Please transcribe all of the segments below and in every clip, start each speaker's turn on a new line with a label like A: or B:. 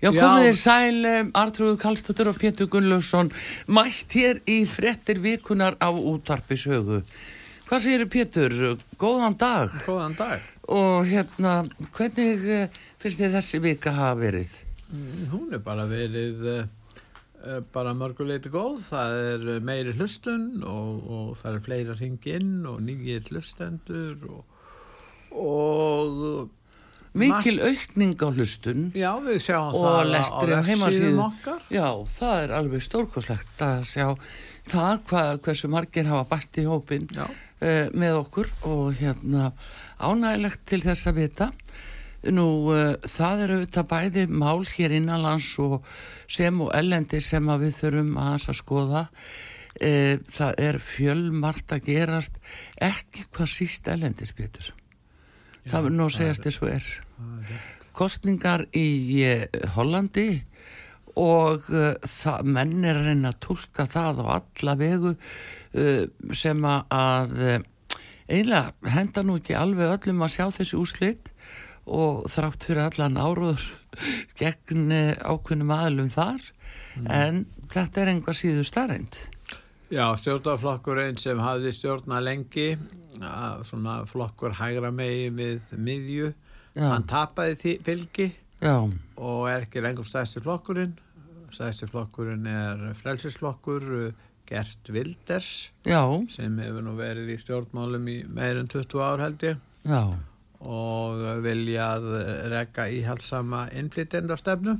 A: Já, komið þér sæl, Artrúður Kallstóttur og Pétur Gunnlaugsson, mætt hér í frettir virkunar á útvarpi sögu. Hvað séu Pétur? Góðan dag.
B: Góðan dag.
A: Og hérna, hvernig eh, finnst þið þessi vika hafa verið?
B: Mm, Hún er bara verið uh, bara mörguleiti góð. Það er meiri hlustun og, og það er fleira hringinn og nýjir hlustendur og, og
A: Mikil aukning á hlustun
B: já,
A: og lestri á
B: á
A: heimasíðu.
B: vefsíðum okkar.
A: Já, það er alveg stórkoslegt að sjá það hvað, hversu margir hafa bært í hópin uh, með okkur og hérna ánægilegt til þess að vita. Nú, uh, það eru auðvitað bæði mál hér innanlands og sem og ellendi sem að við þurfum að skoða. Uh, það er fjölmart að gerast ekki hvað síst ellendis, Pétur. Það verður nú að segjast þess og er. Kostningar í eh, Hollandi og uh, menn er að reyna að tólka það á alla vegu uh, sem að eiginlega henda nú ekki alveg öllum að sjá þessi úslit og þrátt fyrir allan áróður gegn ákveðnum aðlum þar en þetta er einhvað síðu starrend.
B: Já, stjórnarflokkurinn sem hafði stjórna lengi, svona flokkur hægra megi við miðju,
A: Já.
B: hann tapaði fylgi
A: Já,
B: og er ekki lengur stæðsti flokkurinn. Stæðsti flokkurinn er frelsisflokkur Gert Wilders
A: já,
B: sem hefur nú verið í stjórnmálum í meirinn 20 ár held ég.
A: Já,
B: og viljað rekka íhaldsama innflytjendastefnu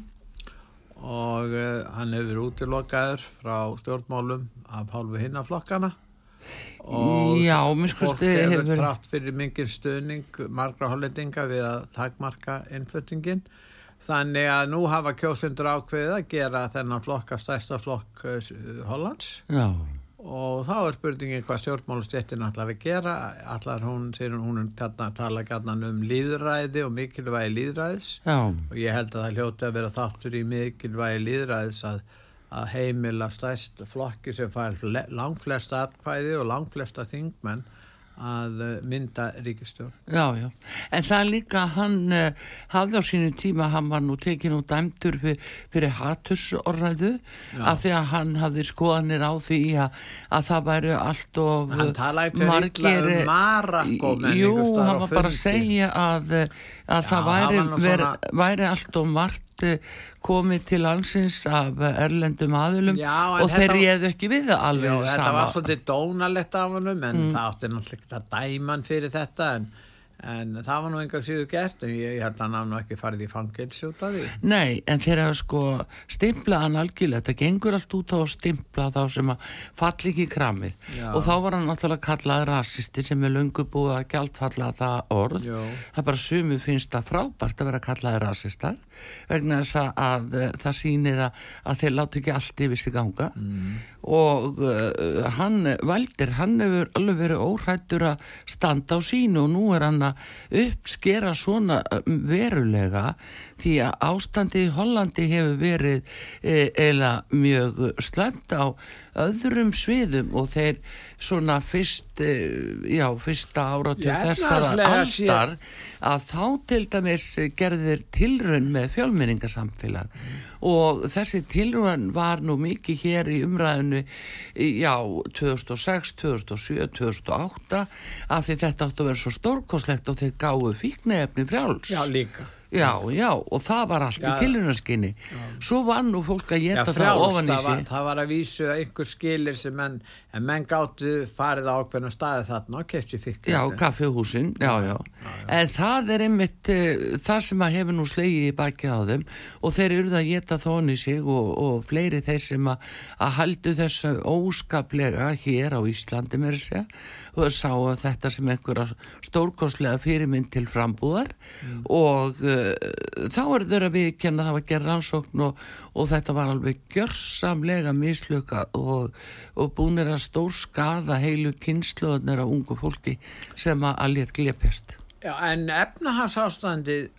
B: og uh, hann hefur útilokaður frá stjórnmálum af hálfu hinnaflokkana og
A: Já,
B: fólk hefur trátt fyrir mingin stuðning margra hollendinga við að takmarka innflyttingin þannig að nú hafa kjósundur ákveðið að gera þennan flokka stærsta flokk uh, Hollands.
A: Já,
B: og þá er spurningin hvað stjórnmálustjettin ætlar að gera. Ætlar hún, þegar hún tala gætna um líðræði og mikilvægi líðræðis
A: já,
B: og ég held að það hljóti að vera þáttur í mikilvægi líðræðis að, að heimila stæst flokki sem fær fle- langflest atkvæði og langflesta þingmenn að eh, mynda ríkistjórn.
A: já, já. En það er líka að hann uh, hafði á sínu tíma, hann var nú tekin og dæmdur fyr, fyrir hatursorræðu af því að hann hafði skoðanir á því að, að það væri allt of
B: Hann talaði til illa
A: margir,
B: um Marokkó menn
A: Jú,
B: einhvers staðar
A: hann
B: á
A: var bara að
B: fundi.
A: segja að, eh, að
B: Já,
A: það væri,
B: hann var nú
A: ver,
B: svona-
A: væri allt of margt eh, komið til landsins af erlendum aðilum
B: Já, en
A: og þeir réðu ekki við það alveg
B: Já, þetta var svolítið dónalegt af honum en það átti náttúrulega ekki að dæma hann fyrir þetta en, en það var nú enga síður gert en ég, ég held að hann ekki farið í fangilsi út af því.
A: Nei, en hafa sko stimplað hann algjörlega, þetta gengur allt út á að stimpla þá sem að falli ekki kramið
B: Já.
A: og þá var hann náttúrulega kallað rasisti sem er löngu búið að gjaldfalla það orð
B: Jó.
A: það bara sumu finnst það frábært að vera kallaði rasistar vegna þess að, að eh, það sýnir að, að þeir láti ekki allt yfir sig ganga
B: Mm.
A: Og uh, hann Valdir, hann hefur alveg verið óhrættur að standa á sínu og nú er hann að uppskera svona uh, verulega því að ástandi í Hollandi hefur verið e, eila mjög slæmt á öðrum sviðum og þeir svona fyrst, e, já, fyrsta áratug þessara aldar að þá til dæmis gerðir tilraun með fjölmenningasamfélag og þessi tilraun var nú mikið hér í umræðinu já, 2006, 2007, 2008 af því þetta átti að vera svo stórkoslegt og þeir gáðu fíknefni frjáls.
B: Já, líka.
A: Já, já, og það var allt í
B: Já.
A: tilhörnarskinni. Svo var nú fólk að
B: Já,
A: geta það ofan í sig.
B: það var að vísu einhver skilir sem menn, en menn gáttu farið á ákveðna staði þarna og kefti fikk.
A: Já, kaffehúsin, já, já. En það er einmitt uh, það sem að hefur nú slegið í bakið á þeim og þeir eru að geta þón í sig og, og fleiri þeir sem að, að haldu þessu óskaplega hér á Íslandi með segja og sá þetta sem einhverja stórkostlega fyrirmynd til frambúðar og uh, uh, þá er þeirra viðkjanna það var gerð rannsókn og, og þetta var alveg gjörsamlega mislöka og, og búinir að stór skada heilu kynsluðnir af ungu fólki sem að alveg glepjast.
B: Já, en efnahagsástandið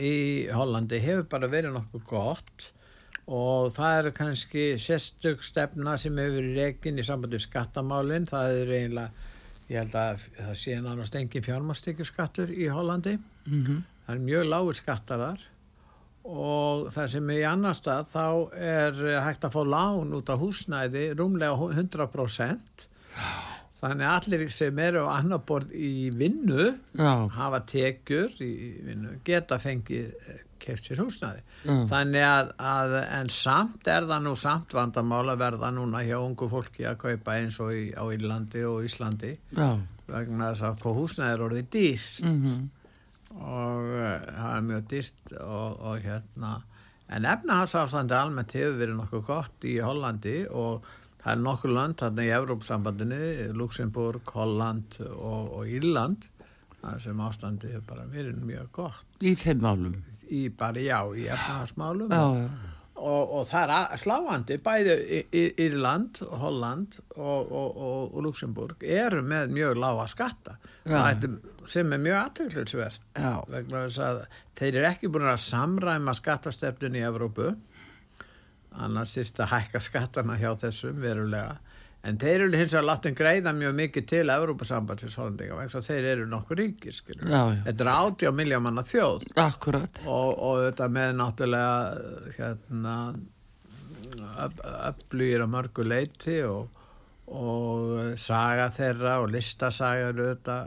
B: í Hollandi hefur bara verið nokkuð gott og það eru kannski sérstök stefna sem hefur verið reygin í sambandi skattamálinn, það er eiginlega ég held að það sé nánast engin fjármastekjurskattur í Hollandi mm -hmm. Það er mjög lágur skattar þar og það sem er í annar stað þá er hægt að fá lán út á húsnæði rúmlega 100% þannig allir sem eru á annar borð í vinnu Já. hafa tekjur í vinnu geta fengið keft sér húsnaði mm. þannig að, að en samt er það nú samt vandamál að verða núna hjá ungu fólki að kaupa eins og í, á Ílandi og Íslandi Já. vegna þess að húsnaði er orðið dýrst mm -hmm. Og uh, það er mjög dýrst og, og hérna. En efnahagsástandi almennt hefur verið nokkuð gott í Hollandi og það er nokkuð land þarna í Evrópsambandinu Luxemburg, Holland og, og Írland sem ástandi hefur bara verið mjög gott.
A: Í þeim málum?
B: Í bara já, í efnahagsmálum og, og, og það er sláandi bæði Írland, Holland og, og Luxemburg eru með mjög lága skatta. Sem er mjög aðtöklusvert vegna þess að þeir eru ekki búin að samræma skattastefnun í Evrópu. Annars sýst að hækka skattana hjá þessum verulega En þeir eru hins vegar láttin greiða mjög mikið til Európa-sambandsins holandinga vegna þeir eru nokkur ríkir. Þetta er 80 miljón manna þjóð.
A: Akkurat.
B: Og, og þetta með náttúrulega hérna upplýðir að mörgu leiti og, og saga þeirra og listasaga þetta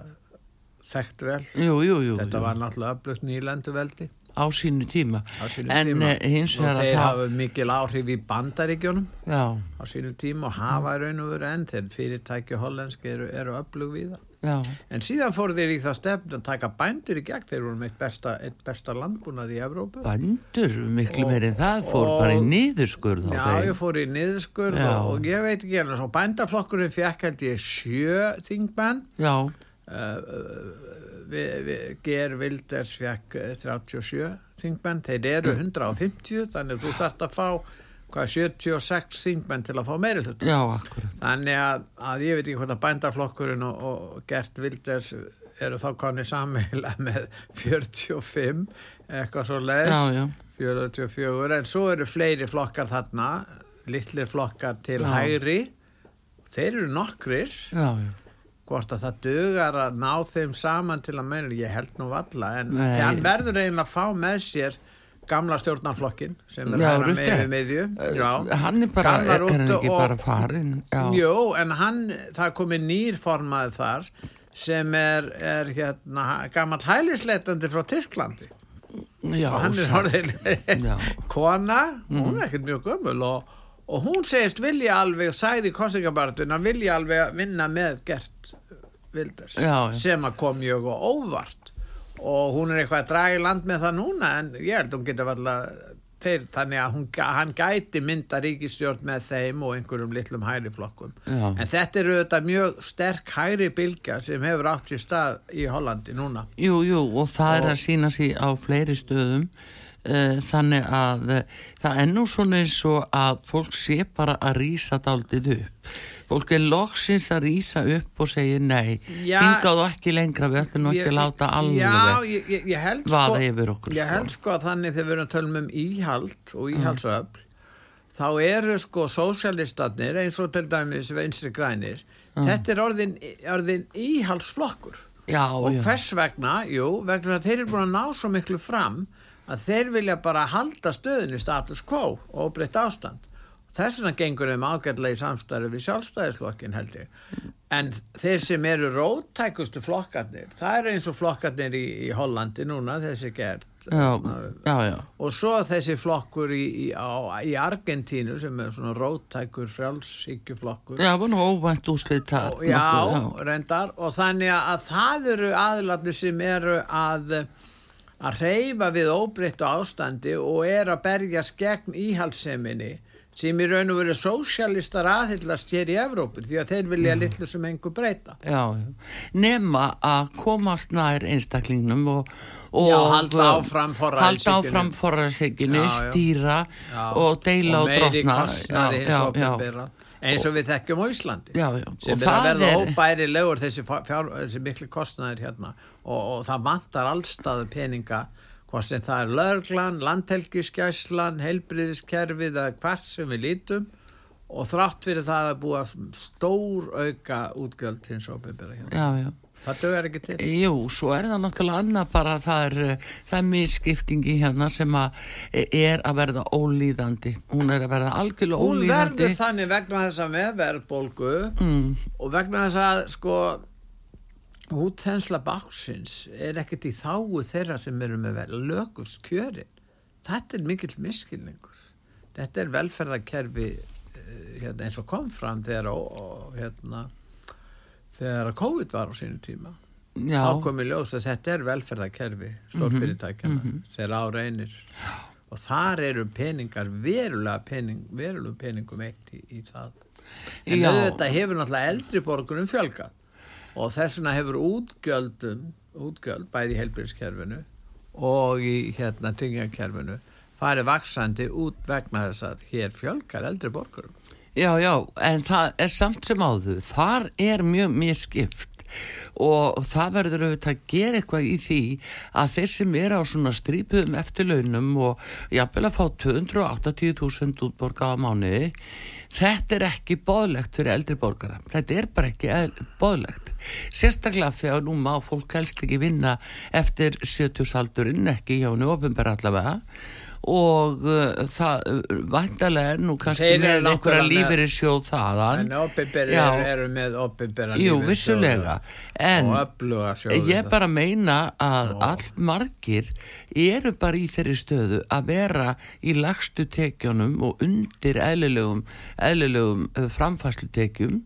B: þekkt vel.
A: Jú, jú, jú.
B: Þetta var náttúrulega upplýtt nýlendu veldi
A: á sínu tíma.
B: Á sínu en tíma. Eh, hins vegar þeir það... hafa mikil áhrif í bandaríkjónum á sínu tíma og hafa raun og veru enn þegar fyrirtæki hollenski eru, eru öflug við það Já. en síðan fór þeir í það stefn að taka bændur í gegn. Þeir voru með eitt besta, besta landbúnað í Evrópu.
A: Bændur, miklu meirinn það? Fór og, bara í niðurskurð
B: já, þeim. ég fór í niðurskurð og, og ég veit ekki alveg bændaflokkurinn fekk held ég sjö þingmenn. Já. Uh, Ger Wilders fekk 37 eh, þingmenn, þeir eru 150 þannig að þú þarfst að fá hvað, 76 þingmenn til að fá meiri hlut þannig að, að ég veit ekki hvort að bændaflokkurinn og, og Gert Wilders eru þá konið sammeila með 45 eitthvað svo leiðs 44 en svo eru fleiri flokkar þarna litlir flokkar til já. hægri. Þeir eru nokkrir. Já, já hvort að það dögar að ná þeim saman til að meina, ég held nú valla en hann verður eiginlega að fá með sér gamla stjórnarflokkin sem er hæra með meðju
A: hann er bara, er, er ekki bara farin
B: jú, en hann, það komi nýrformað þar sem er, er hérna, gammal hælisleitandi frá Tyrklandi. Já, og hann er horðin kona, hún er mhm. ekkert mjög gömul og og hún segist vilja alveg sæði kostningabartun að vilja alveg vinna með gert Wilders já, já. sem að kom mjög og óvart og hún er eitthvað að draga í land með það núna en ég held að hún geta alltaf þeir, þannig að hún, hann gæti mynda ríkistjórn með þeim og einhverjum litlum hæri flokkum já. en þetta eru þetta mjög sterk hæri bilga sem hefur átt sér stað í Hollandi núna
A: Jú, jú, og það og, er að sína sér á fleiri stöðum uh, þannig að uh, það er nú svona eins og að fólk sé bara að rýsa daldið upp fólk er loksins að rýsa upp og segja nei, hingaðu ekki lengra við ætlum ekki að láta alveg vaða yfir okkur
B: ég held sko að þannig þegar við erum að tölum um íhald og íhaldsöfl mm. þá eru sko sósjálistatnir eins og til dæmis vinstri grænir mm. þetta er orðin, orðin íhaldsflokkur. Og hvers vegna, jú, vegna að þeir eru búin að ná svo miklu fram að þeir vilja bara halda stöðin í status quo og breytt ástand þess vegna gengur þeim ágætlega í samstarfi við sjálfstæðisflokkin held ég. En þeir sem eru róttækustu flokkarnir, það er eins og flokkarnir í, í Hollandi núna þessi gert
A: já, já, já.
B: og svo þessi flokkur í, í, á, í Argentínu sem er svona róttækur frjálsíkjuflokkur
A: Já, það var óvænt úslit
B: það Já, reyndar. Og þannig að það eru aðlarnir sem eru að að reyfa við óbreyttu ástandi og er að berja skegn íhalseminni sem í raun og veru sósjalistar aðhyllast hér í Evrópu því að þeir vilja litlu sem engur breyta.
A: Já. Nema að komast nær einstaklingnum og, og
B: Já, halda áfram já.
A: stýra
B: Já.
A: og deila og,
B: og hins
A: já,
B: eins og við þekkjum á Íslandi sem er að verða
A: er-
B: óbærilegur þessi, fjár, þessi miklu kostnæðir hérna og, og það vantar allstaður peninga hvort sem það er löglan, landhelgiskæslan, heilbriðiskerfið eða hvert sem við lítum og þrátt fyrir það að búa stór auka útgjöld hins opinbera hérna.
A: Já, já.
B: Það dögar ekki til.
A: Jú, svo er það náttúrulega annað bara að það er, uh, það er misskiptingi hérna sem að er að verða ólíðandi. Hún er að verða algjörlega
B: Hún
A: ólíðandi.
B: verður þannig vegna þess að með verðbólgu
A: Mm,
B: og vegna þess að sko útþensla báksins er ekkert í þáu þeirra sem eru með lögust kjörin. Þetta er mikill miskilningur þetta er velferðarkerfi eh, hérna, eins og kom fram þegar og, hérna, þegar COVID var á sínu tíma.
A: Já,
B: þá kom í ljós að þetta er velferðarkerfi stórfyrirtækjana þegar á reynir. Og þar eru peningar verulega pening, verulega peningum eitt í, í það. En auðvitað hefur náttúrulega eldri borgunum fjölgat og þess vegna hefur útgjöldum útgjöld bæði í helbriðskerfinu og í hérna tengjakerfinu farið vaksandi út vegna þess að hér fjölgar eldri borgurum
A: já, já, en það er samt sem áður. Þar er mjög miskipt og það verður auðvitað að gera eitthvað í því að þeir sem eru á svona strípuðum eftirlaunum og jafnvel að fá 280.000 útborga á mánuði þetta er ekki bóðlegt fyrir eldri borgara. Þetta er bara ekki boðlegt. Sérstaklega þegar nú má fólk helst ekki vinna eftir 70-saldurinn ekki hjá henni ofinbæra allavega og uh, það uh, væntalega er nú kannski
B: Þeir
A: með einhverja
B: náttúrulega með-
A: lífeyri sjóð þaðan.
B: En opinberi
A: Já.
B: eru, með opinbera
A: Jú, vissulega. En ég bara meina að all margir eru bara í þeirri stöðu að vera í lagstu tekjunum og undir eðlilegum, eðlilegum uh, framfæslutekjum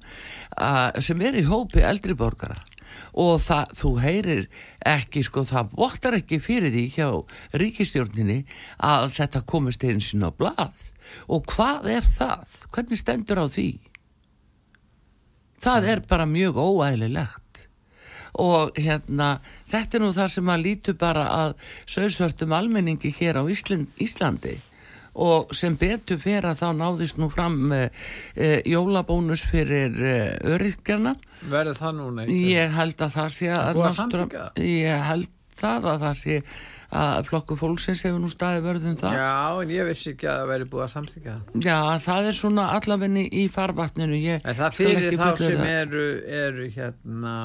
A: uh, sem er í hópi eldri borgara. Og það, þú heyrir ekki sko, það vottar ekki fyrir því hjá ríkistjórninni að þetta komist einu sinna á blað og hvað er það? Hvernig stendur á því? Það er bara mjög óæðilegt og hérna þetta er nú það sem að lítu bara að sögsvörtum almenningi hér á Ísland, Íslandi og sem betur fyrir að þá náðist nú fram e, jólabónus fyrir e, öryrkjarna
B: verður það núna einhver?
A: ég held að það sé að
B: það?
A: ég held það að það sé að flokku fólksins hefur nú staði vörðum það
B: Já, en ég vissi ekki að það væri búið að samþykja það
A: Já, það er svona allafinni í farvatninu ég
B: En það fyrir þá sem eru, eru hérna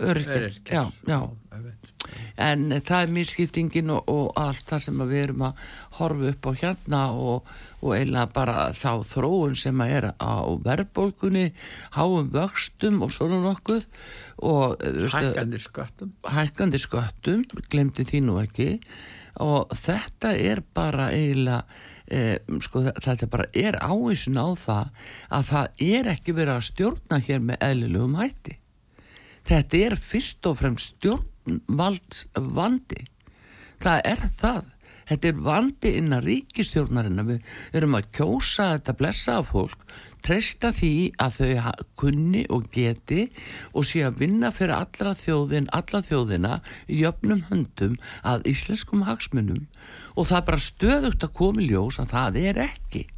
A: öryrkjar. já, já. En það er misskiptingin og, og allt það sem við erum að horfa upp á hérna og, og eiginlega bara þá þróun sem að er á verðbólgunni háum vöxtum og svona nokkuð og eh,
B: Hækkandi sköttum.
A: hækkandi sköttum glemdi því nú ekki. Og þetta er bara eiginlega eh, sko þe- þetta bara er ávísun á það að það er ekki verið að stjórna hér með eðlilegum hætti. Þetta er fyrst og fremst stjórnvalds vandi. Það er það. Þetta er vandi innan ríkistjórnarina við erum að kjósa þetta blessaða fólk treysta því að þau kunni og geti og sé að vinna fyrir allra þjóðin alla þjóðina í jöfnum höndum að íslenskum hagsmunum. Og það bara stöðugt að koma í ljós að það er ekki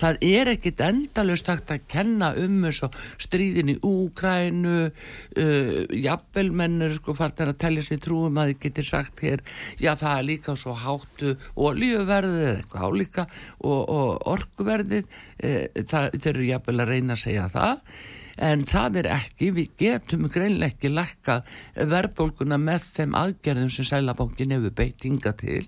A: það er ekkit endalust hægt að kenna um eins og stríðin í Úkrænu uh, jafnvel mennur sko farnir að telja sér trúum að þið getur sagt hér já það er líka svo háttu olíuverðið eða eitthvað álíka og, og orkuverðið. Uh, það, þeir eru jafnvel að reyna að segja það en það er ekki, við getum greinlega ekki lækka verðbólguna með þeim aðgerðum sem Sælabankin hefur beitinga til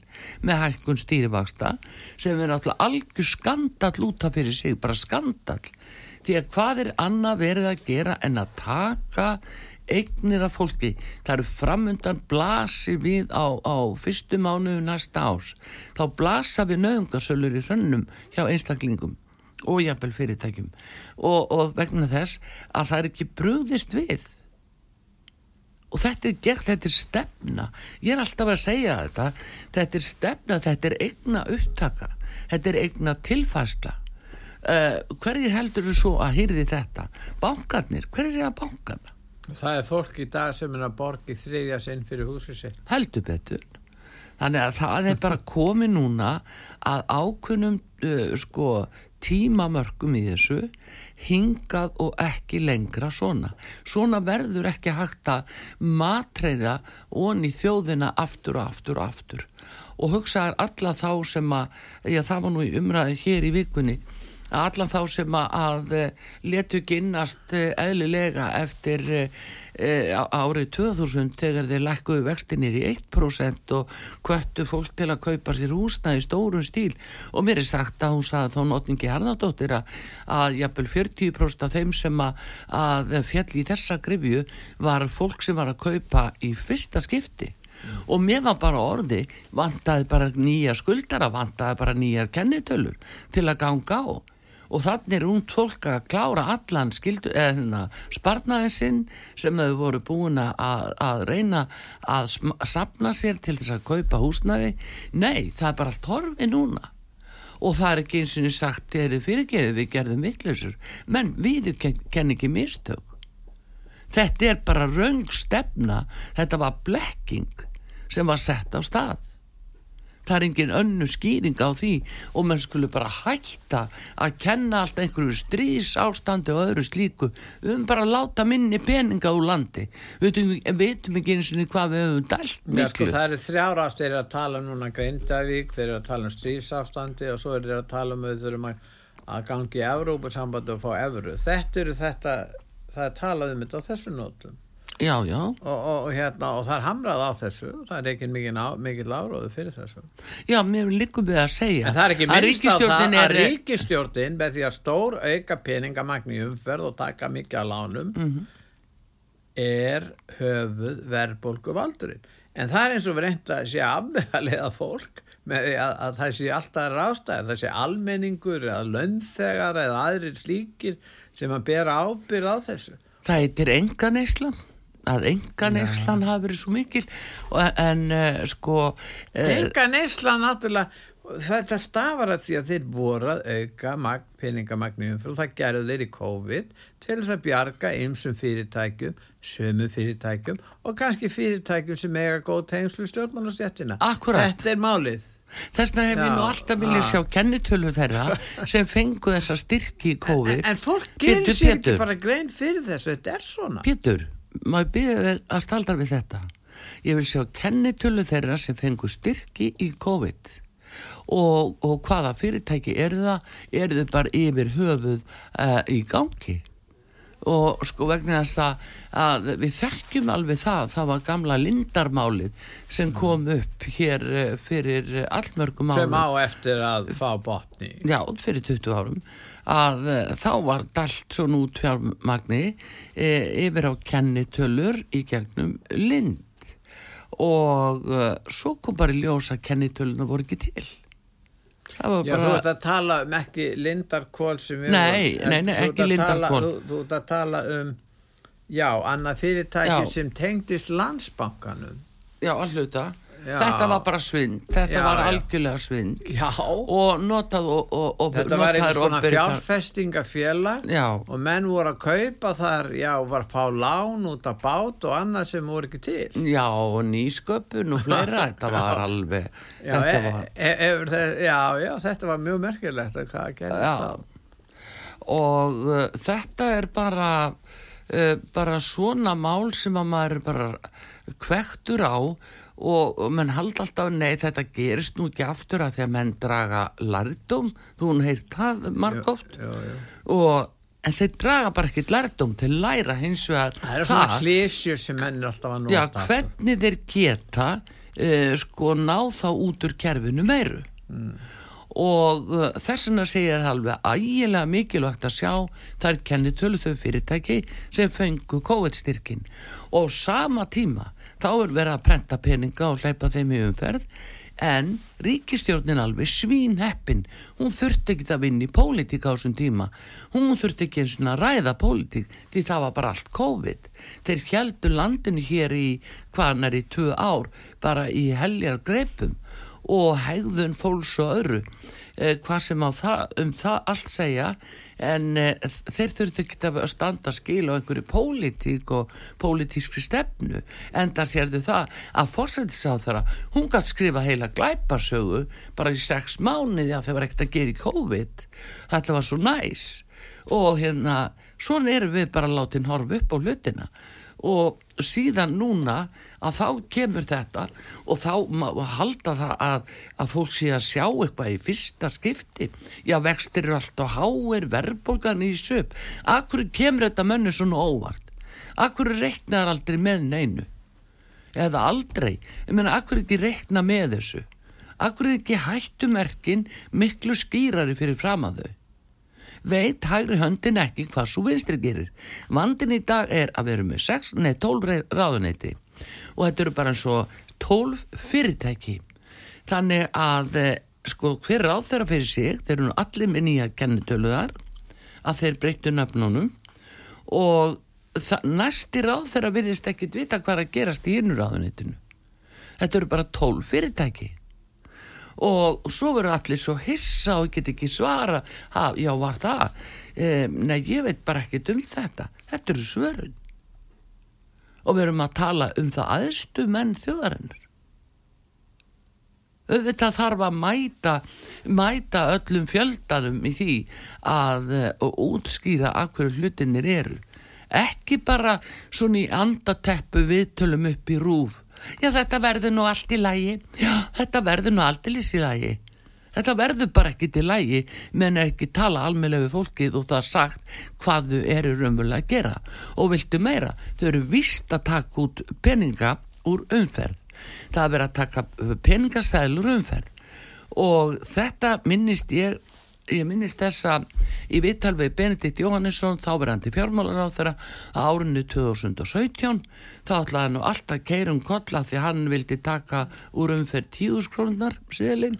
A: með hækkun stýrivaksta sem er náttúrulega algjör skandall út af fyrir sig, bara skandall. Því að hvað er annað verið að gera en að taka eignir af fólki, það eru framundan blasi við á, á fyrstu mánuðu næsta ás þá blasa við nöðungasölur í sönnum hjá einstaklingum og jafnvel fyrirtækjum og, og vegna þess að það er ekki brugðist við og þetta er gert, þetta er stefna ég er alltaf að segja þetta þetta er stefna, þetta er eigna upptaka þetta er eigna tilfærsla uh, hverjir heldur þú svo að hýrði þetta? Bankarnir, hverjir er að bankana?
B: Það er fólk í dag sem er að borgi þriðja sinn fyrir húsið sitt.
A: Heldur betur. Þannig að það er bara komið núna að ákunnum uh, sko, tímamörkum í þessu hingað og ekki lengra svona. Svona verður ekki hægt að matreiða onni þjóðina aftur og aftur og aftur. Og hugsaðar alla þá sem að, já það var nú í umræði hér í vikunni, allan þá sem að letu ginnast eðlilega eftir árið 2000 þegar þeir lækkuðu vextinir í 1% og kvöttu fólk til að kaupa sér húsna í stórun stíl. Og mér er sagt að hún saði þá notningi Harðardóttir að, að jafnvel 40% af þeim sem að, að fjall í þessa grifju var fólk sem var að kaupa í fyrsta skipti. Og mér var bara orði vantaði bara nýja skuldara vantaði bara nýjar kennitölur til að ganga á og þannig er ungd fólk að klára allan skildu, eða hérna, sparnaðin sinn sem þau voru búin að, að reyna að sapna sér til þess að kaupa húsnaði nei, það er bara allt horfi núna. Og það er ekki eins og sagt þeir eru fyrirgeðu við gerðum vittlausur menn við kenn ekki mistök. Þetta er bara raung stefna. Þetta var blekking sem var sett á stað það er engin önnu skýring á því og mann skulle bara hætta að kenna allt einhverju strís ástandi og öðru slíku. Við höfum bara að láta minni peninga úr landi. Við veitum ekki eins og hvað við höfum dælt
B: miklu ja, sko, það eru þrjára ást þeir eru að tala núna Grindavík, þeir eru að tala um strís ástandi og svo eru þeir að tala um að, að gangi í Európa sambandi og fá Evru. Þetta eru þetta það er talað um þetta á þessu nótum
A: Já, já.
B: Og, og, hérna, og það er hamrað á þessu, það er ekki mikið áróðu fyrir þessu.
A: Já, mér líkum við að segja.
B: En það er ekki minnst á það er... að ríkistjórnin með því að stór auka peningamagni umferð og taka mikið að lánum mm -hmm. er höfuð verðbólku valdurinn. En það er eins og verið að sé afmeðaliða fólk með að, að það sé alltaf rástæðir, það sé almenningur eða lönnþegar eða aðrir slíkir sem að bera ábyrð á þessu.
A: Það heitir enga neyslan að enga neyslan hafi verið svo mikil en uh, sko
B: uh, enga neyslan náttúrulega þetta stafar að því að þeir voru að auka mag, peningamagniðum og það gerðu þeir í COVID til þess að bjarga einsum fyrirtækjum sömu fyrirtækjum og kannski fyrirtækjum sem eiga góð tengslu stjórnmálastjættina þetta er málið.
A: Þess vegna hef ég nú alltaf viljað sjá kennitölu þeirra sem fengu þessa styrki í COVID.
B: En, en fólk gerir sér ekki bara grein fyrir þessu, þetta er svona.
A: Pétur, maður byrja þig að staldra við þetta. Ég vil sjá kennitölu þeirra sem fengur styrki í COVID. Og, og hvaða fyrirtæki eru það? Eru þau bara yfir höfuð uh, í gangi? Og sko vegna þess að, að við þekkjum alveg það það var gamla lindarmálið sem kom upp hér uh, fyrir allmörgum
B: árum. sem á eftir að fá botni
A: já, fyrir 20 árum að uh, þá var dalt svo nút fjármagni e, yfir á kennitölur í gegnum lind. Og uh, svo kom bara í ljós að kennitöluna voru ekki til.
B: Já, bara... þú ert að tala um ekki lindarkól sem við
A: Nei, vorum, nei, nei, ekki lindarkól
B: Þú, þú ert að tala um já, annað fyrirtæki já. sem tengdist landsbankanum.
A: Já, alltaf Já. þetta var bara svind. Þetta já, var algjörlega svind.
B: Já.
A: og notað og, og, og
B: þetta var einhvers konar fjárfestingafélag og menn voru að kaupa þar já, var að fá lán út af bát og annað sem voru ekki til.
A: Já, og nýsköpun og fleira. Þetta var alveg
B: þetta e, var... E, e, já, þetta var mjög merkilegt að hvað gerist þá
A: og uh, þetta er bara uh, bara svona mál sem að maður bara kvektur á og, menn halda alltaf nei þetta gerist nú ekki aftur að því að menn draga lardum, þú hún heilt það margóft. Og en þeir draga bara ekki til að læra hins vegar
B: það er svona klísjur sem menn er alltaf að nota.
A: já, hvernig þeir geta uh, sko ná þá út úr kerfinu meiru. Mm. og uh, þess vegna segir það alveg ægilega mikilvægt að sjá þar kennir tölu þau fyrirtæki sem fengu COVID-styrkin og sama tíma þá er verið að prenta peninga og hleypa þeim í umferð en ríkistjórnin alveg svínheppin. Hún þurfti ekki að vinna í pólitík á þessum tíma. Hún þurfti ekki eins og að ræða pólitík því það var bara allt COVID. Þeir heldur landinu hér í hvaðan er í tvö ár bara í heljar greipum og hegðun fólks og öðru. Eh, hvað sem á það, um það allt segja en e, þeir þurftu ekki að standa skil á einhverju pólitík og pólitískri stefnu en það sérðu það að fórsættisáð þeirra hún gæti skrifa heila glæparsögu bara í sex mánuði að þeir var ekkert að gera í COVID. Þetta var svo næs. Og hérna svona erum við bara látið horfa upp á hlutina. Og síðan núna að þá kemur þetta og þá halda það að, að fólk sé að sjá eitthvað í fyrsta skipti. Já vextir eru alltaf háir verðbólgan í söp. Akkur kemur þetta mönnu svona óvart? Akkur reiknar aldrei með neinu? Eða aldrei? Ég menna akkur ekki reikna með þessu? Akkur ekki hættumerkin miklu skýrari fyrir fram að þau? Veit hægri höndin ekki hvað svo vinstri gerir. Vandin í dag er að við erum með 6, nei 12 ráðuneyti og þetta eru bara eins og 12 fyrirtæki. Þannig að eh, sko hver ráð þeirra fyrir sig, þeir eru allir með nýja kennitöluðar að þeir breyttu nöfnunum. Og næsti ráð þeirra virðist ekkit vita hvað að gerast í innu ráðuneytinu. Þetta eru bara 12 fyrirtæki. Og svo verður allir svo hissa og get ekki svara ha, já var það? E, nei ég veit bara ekkit um þetta. Þetta eru svörun og við erum að tala um það aðstu menn þjóðarinnar. Auðvitað þarf að mæta mæta öllum fjöldanum í því að og útskýra af hverju hlutinir eru. Ekki bara svona í andateppu viðtölum upp í rúð já þetta verður nú allt í lægi já þetta verður nú allt í lægi þetta verður bara ekki til lægi menn ekki tala almeinlega við fólkið og það sagt hvað þau eru raunverulega að gera. Og viltu meira? Þau eru vist að taka út peninga úr umferð. Það er verið að taka peningastæðlur umferð. Og þetta minnist ég ég minnist þessa í vittalvegi Benedikt Jóhannesson þáverandi fjármálar á þeirra árunni 2017 þá ætlaði hann alltaf keirum kolla því hann vildi taka úr umferð tíðuskrónunar síðan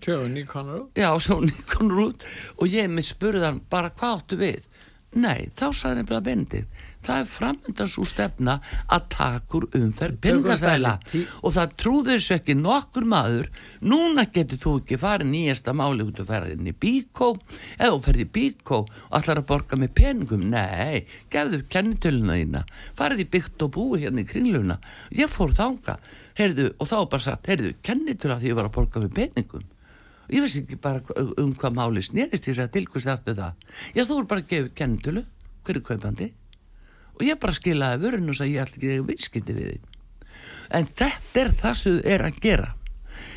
A: og ég minn spurði hann bara hvað áttu við? Nei, þá sagði hann bara Benedikt það er framöndan svo stefna að takur umferð peningastæla og það trúður þessu ekki nokkur maður. Núna getur þú ekki farið nýjasta máli út að ferða inn í bíkó. Eða þú ferði í bíkó og ætlar að borga með peningum, nei gefðu kennitöluna þína, farið í byggt og búi hérna í kringluna. Ég fór þánga, heyrðu, og þá bara sagt heyrðu, kennitöla því ég var að borga með peningum. Ég veist ekki bara um hvað máli snýrist ég að tilkvæmst aftur það? Já þú er bara að gefa kennitölu hverju kaupandi og ég bara skilaði vörun og sagði ég ætla ekki að viðskipti við því en þetta er það sem þau er að gera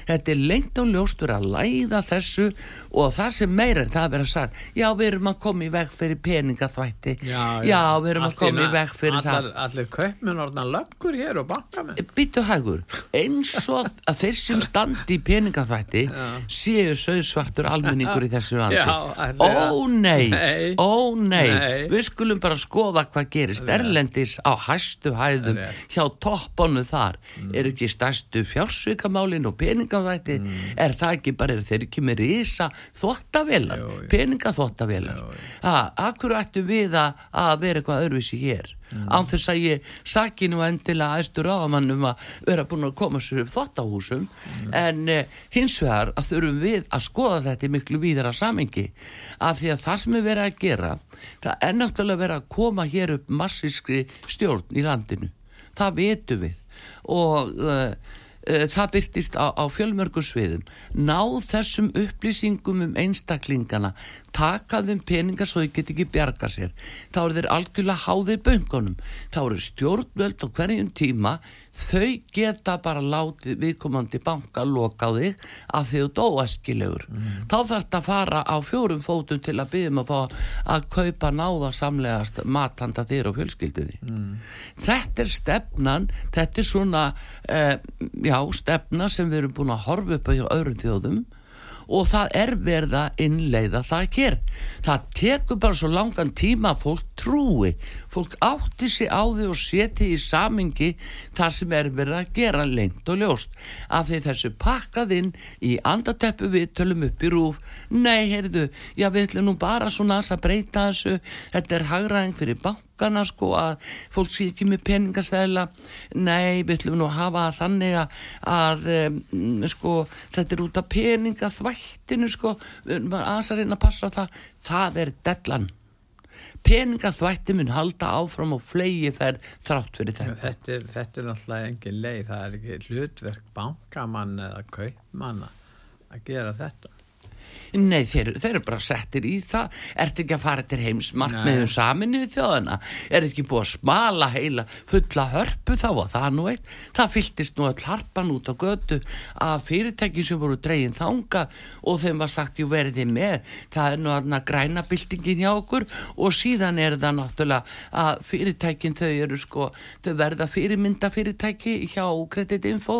A: þetta er lengt og ljóstur að læða þessu og það sem meira er það að vera sagt já við erum að koma í veg fyrir peningaþvætti. Já, já. já við erum að koma í veg fyrir
B: allar, það. allir kaupmenn orðna löggur hér og bankamenn
A: eh, býtu hægur. Eins og að þeir sem standi í peningaþvætti séu söðsvartur almenningur í þessu vandi ó nei, nei, ó nei. nei. Við skulum bara skoða hvað gerist erlendis á hæstu hæðum hjá topponu þar. Mm. eru ekki stærstu fjársvíkamálin og peningaþvætti mm. er það ekki bara, þeir ekki með risa þottavelar, peningaþottavelar akkur ættu við að vera eitthvað öðruvísi hér? Mm. ánþess að ég saki nú endilega aðstur á að mann um að vera búin að koma sér upp þottahúsum mm. en eh, hins vegar að þurfum við að skoða þetta í miklu víðara samengi af því að það sem er verið að gera það er náttúrulega verið að koma hér upp massískri stjórn í landinu. Það vetum við. Og uh, það byrtist á, á fjölmörgur sviðum. Ná þessum upplýsingum um einstaklingana taka þeim peningar svo þau get ekki bjarga sér. Þá eru þeir algjörlega háðið böngunum þá eru stjórnvöld á hverjum tíma þau geta bara látið viðkomandi banka loka þig því þú dóaskilegur mm. þá þarf þetta að fara á fjórum fótum til að byggjum að fá að kaupa náða samlegast matanda þér og fjölskyldunni mm. þetta er stefnan þetta er svona eh, já, stefna sem við erum búin að horfa upp á öðrum þjóðum og það er verða innleiða það ekki er það tekur bara svo langan tíma fólk trúi. Fólk átti sig á því og seti í samingi það sem er verið að gera lengt og ljóst. Af því þessu pakkað inn í andateppu við tölum upp í rúf. Nei, heyrðu, já við ætlum nú bara svona að breyta þessu. Þetta er hagraðing fyrir bankana sko að fólk sé ekki með peningastæla. Nei, við ætlum nú að hafa þannig að, um, sko, þetta er út af peningaþvættinu sko, við erum að reyna að passa það. Það er dellan peningaþvætti mun halda áfram og flegi færð þrátt fyrir þetta.
B: Þetta er, þetta er náttúrulega engin leið, það er ekki hlutverk bankamann eða kaupmann að gera þetta.
A: Nei, þeir, þeir eru bara settir í það. Ertu ekki að fara til heimsmark með saminuð þjóðana Er ekki búið að smala heila fulla hörpu þá? Og það nú eitt. Það fylltist nú all harpan út á götu að fyrirtæki sem voru dregin þanga og þeim var sagt jú verði með. Það er nú aðna græna byltingin hjá okkur. Og síðan er það náttúrulega að fyrirtækin þau eru sko þau verða fyrirmynda fyrirtæki hjá kreditinfo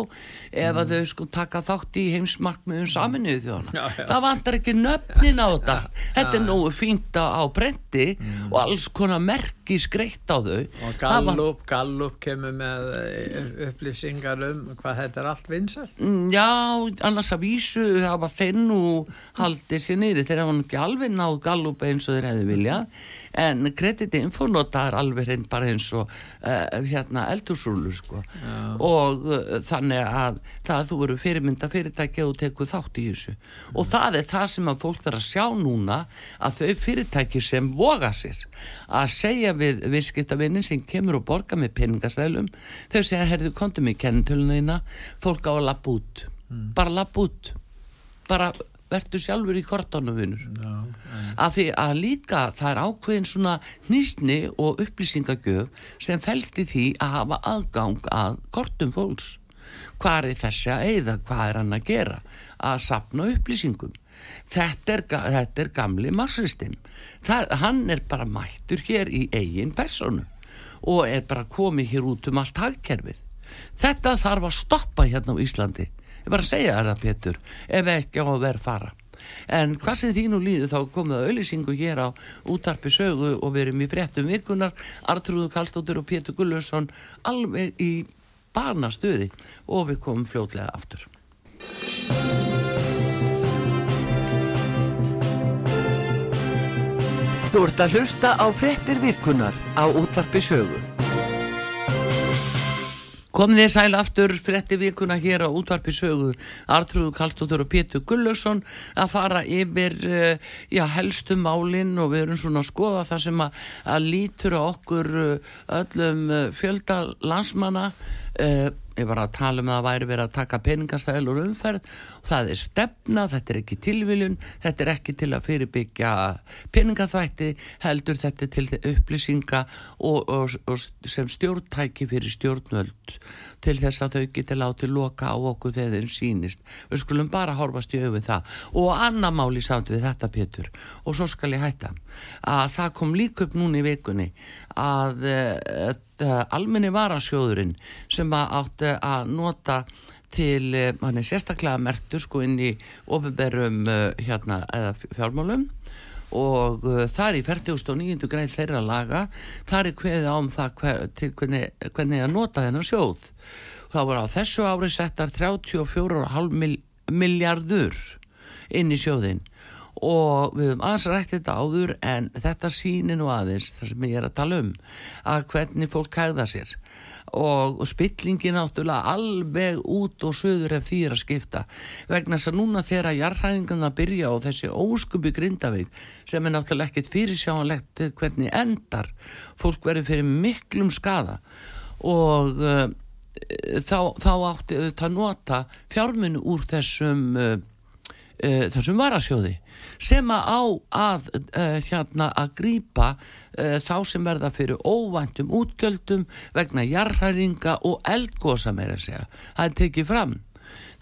A: ef að mm. þau sko taka þátt í heimsmark með saminuð þjóðana Það vantar ekki nöfnin á þetta. Þetta er nógu fínt á brendi mm. og alls konar merki skreitt á þau.
B: Og Gallup, var... Gallup kemur með eh, upplýsingar um hvað þetta er allt vinsalt
A: mm, já, annars að vísu hafa þenn og haldið sér nýri þegar hann ekki alveg náð Gallup eins og þeir hefði viljað en kreditinfo notaður alveg hrein bara eins og uh, hérna eldurssúlu sko Já. og uh, þannig að það þú eru fyrirmynda fyrirtæki og teku þátt í þessu mm. og það er það sem að fólk þarf að sjá núna að þau fyrirtæki sem voga sér að segja við visskiptavinnin sem kemur og borga með peningasælum þau segja herðu kontum í kennintölunina fólk á að lappa út mm. bara lappa út bara verður sjálfur í kortónu vinnur no, af því að líka það er ákveðin svona nýstni og upplýsingagjöf sem fælst í því að hafa aðgang að kortum fólks. Hvað er þessi að eigða, hvað er hann að gera? Að sapna upplýsingum. Þetta er, þetta er gamli massistim hann er bara mættur hér í eigin personu og er bara komið hér út um allt hagkerfið. Þetta þarf að stoppa hérna á Íslandi ég var að segja það Pétur ef ekki á að vera fara. En hvað sem þínu líðu þá komið auðlýsingu hér á útarpi sögu og við erum í fréttum vikunar Artrúðu Kallstóttur og Pétur Gullursson alveg í barnastöði og við komum fljótlega aftur. Þú ert að hlusta á fréttir vikunar á útvarpi sögu Komið þér sæl aftur frétti vikuna hér á útvarpi sögu. Artrúðu Kallstóttur og Pétur Gullarsson að fara yfir uh, já, helstu málinn og við erum svona að skoða það sem að, að lítur á okkur uh, öllum uh, fjölda landsmanna ég var að tala um að það væri verið að taka peningastæðilur umferð. Og það er stefna, þetta er ekki tilviljun þetta er ekki til að fyrirbyggja peningaþvætti, heldur þetta til upplýsinga og, og, og sem stjórntæki fyrir stjórnvöld til þess að þau geti látið loka á okkur þegar þeim sínist við skulum bara horfast í auðvið það. Og annar máli samt við þetta Pétur og svo skal ég hætta. Að það kom líka upp núna í vikunni að, að, að almenni varasjóðurinn sem átti að nota til, hann er sérstaklega mertur sko inn í ofinberum hérna eða fjármálum og þar í 49. grein þeirra laga þar er hverðið ám það hver, til hvernig, hvernig að nota þennan sjóð þá var á þessu ári settar 34,5 miljardur inn í sjóðin og við höfum aðeins rætt þetta áður en þetta sýnir nú aðeins það sem ég er að tala um að hvernig fólk hægða sér. Og, og spillingin náttúrulega alveg út og söður ef því er að skipta. Vegna þess að núna þegar jarðhæningarna byrja og þessi óskupi grindaveik sem er náttúrulega ekkit fyrirsjáanlegt hvernig endar fólk verður fyrir miklum skada og uh, þá, þá átti þetta að nota fjármunu úr þessum uh, uh, þessum varasjóði sem að á að uh, hérna að grýpa uh, þá sem verða fyrir óvæntum útgjöldum vegna jarðhæringa og eldgósa meira segja. Það er tekið fram.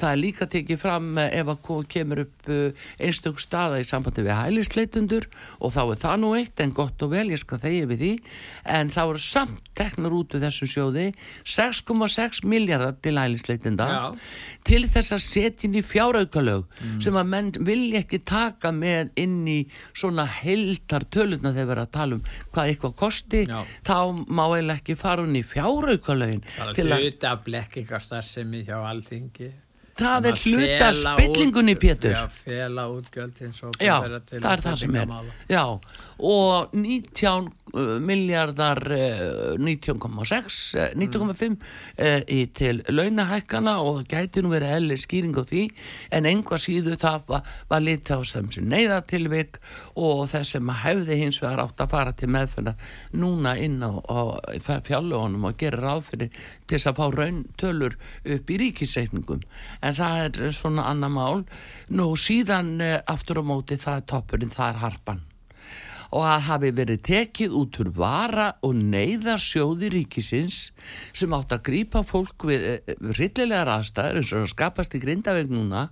A: Það er líka tekið fram eh, ef að kemur upp uh, einstök staða í sambandi við hælisleitundur og þá er það nú eitt en gott og vel, ég skal þegja við því en það voru samt teknar út úr þessu sjóði 6,6 miljardar til hælisleitunda
B: Já.
A: til þess að setja inn í fjáraukalög sem að menn vilja ekki taka með inn í svona heldar töluna þegar verið að tala um hvað eitthvað kosti
B: Já.
A: þá má eiginlega ekki fara hún í fjáraukalögin
B: bara
A: til að
B: hluta af blekkingarstarfsemi hjá alþingi
A: það er hluta spillingunni Pétur.
B: Já, fela útgjöld
A: Já, það er það sem er. Já, og 19 uh, miljardar uh, 19,6 uh, 19,5 uh, í til launahækkana og það gæti nú verið ellir skýring á því en einhvað síðu það var, var litið á sem sem neyðatilvik og þess sem hefði hins vegar átt að fara til meðfinna núna inn á, á fjárlögunum og gera ráð fyrir til þess að fá rauntölur upp í ríkisreikningum en það er svona annar mál. Nú síðan uh, aftur á móti það er toppurinn, það er harpan. Og að hafi verið tekið út úr vara og neyða sjóði ríkisins sem átt að grípa fólk við eh, rillilegar aðstæður eins og skapast í grindaveg núna.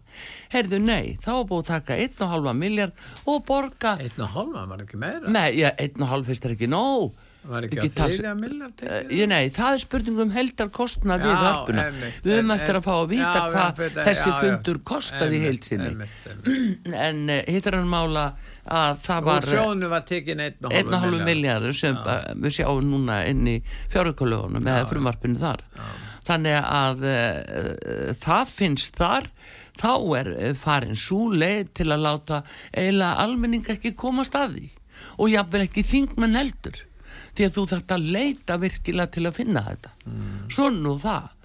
A: Heyrðu nei, þá var búið að taka 1,5 miljard og borga
B: einn og hálfa var ekki meira?
A: Nei, já, 1,5 finnst er ekki nóg
B: var ekki
A: ekki
B: að þriðja miljard
A: Uh, ég nei, það er spurning um heldar kostnað við
B: einmitt,
A: Við höfum eftir að fá að vita hvað þessi fundur kostaði heilsinni. En uh, hittar hann mála að það var
B: sjónu var tekin einn og
A: 1,5
B: hálfa
A: miljardur sem við sjáum núna inn í fjáraukalögunum eða frumarpinu þar. Þannig að það finnst þar. Þá er eh, farin svo leið til að láta eiginlega almenning ekki komast að því. Og jafnvel ekki þingmenn heldur því að þú þarft að leita virkilega til að finna þetta. Svo nú það.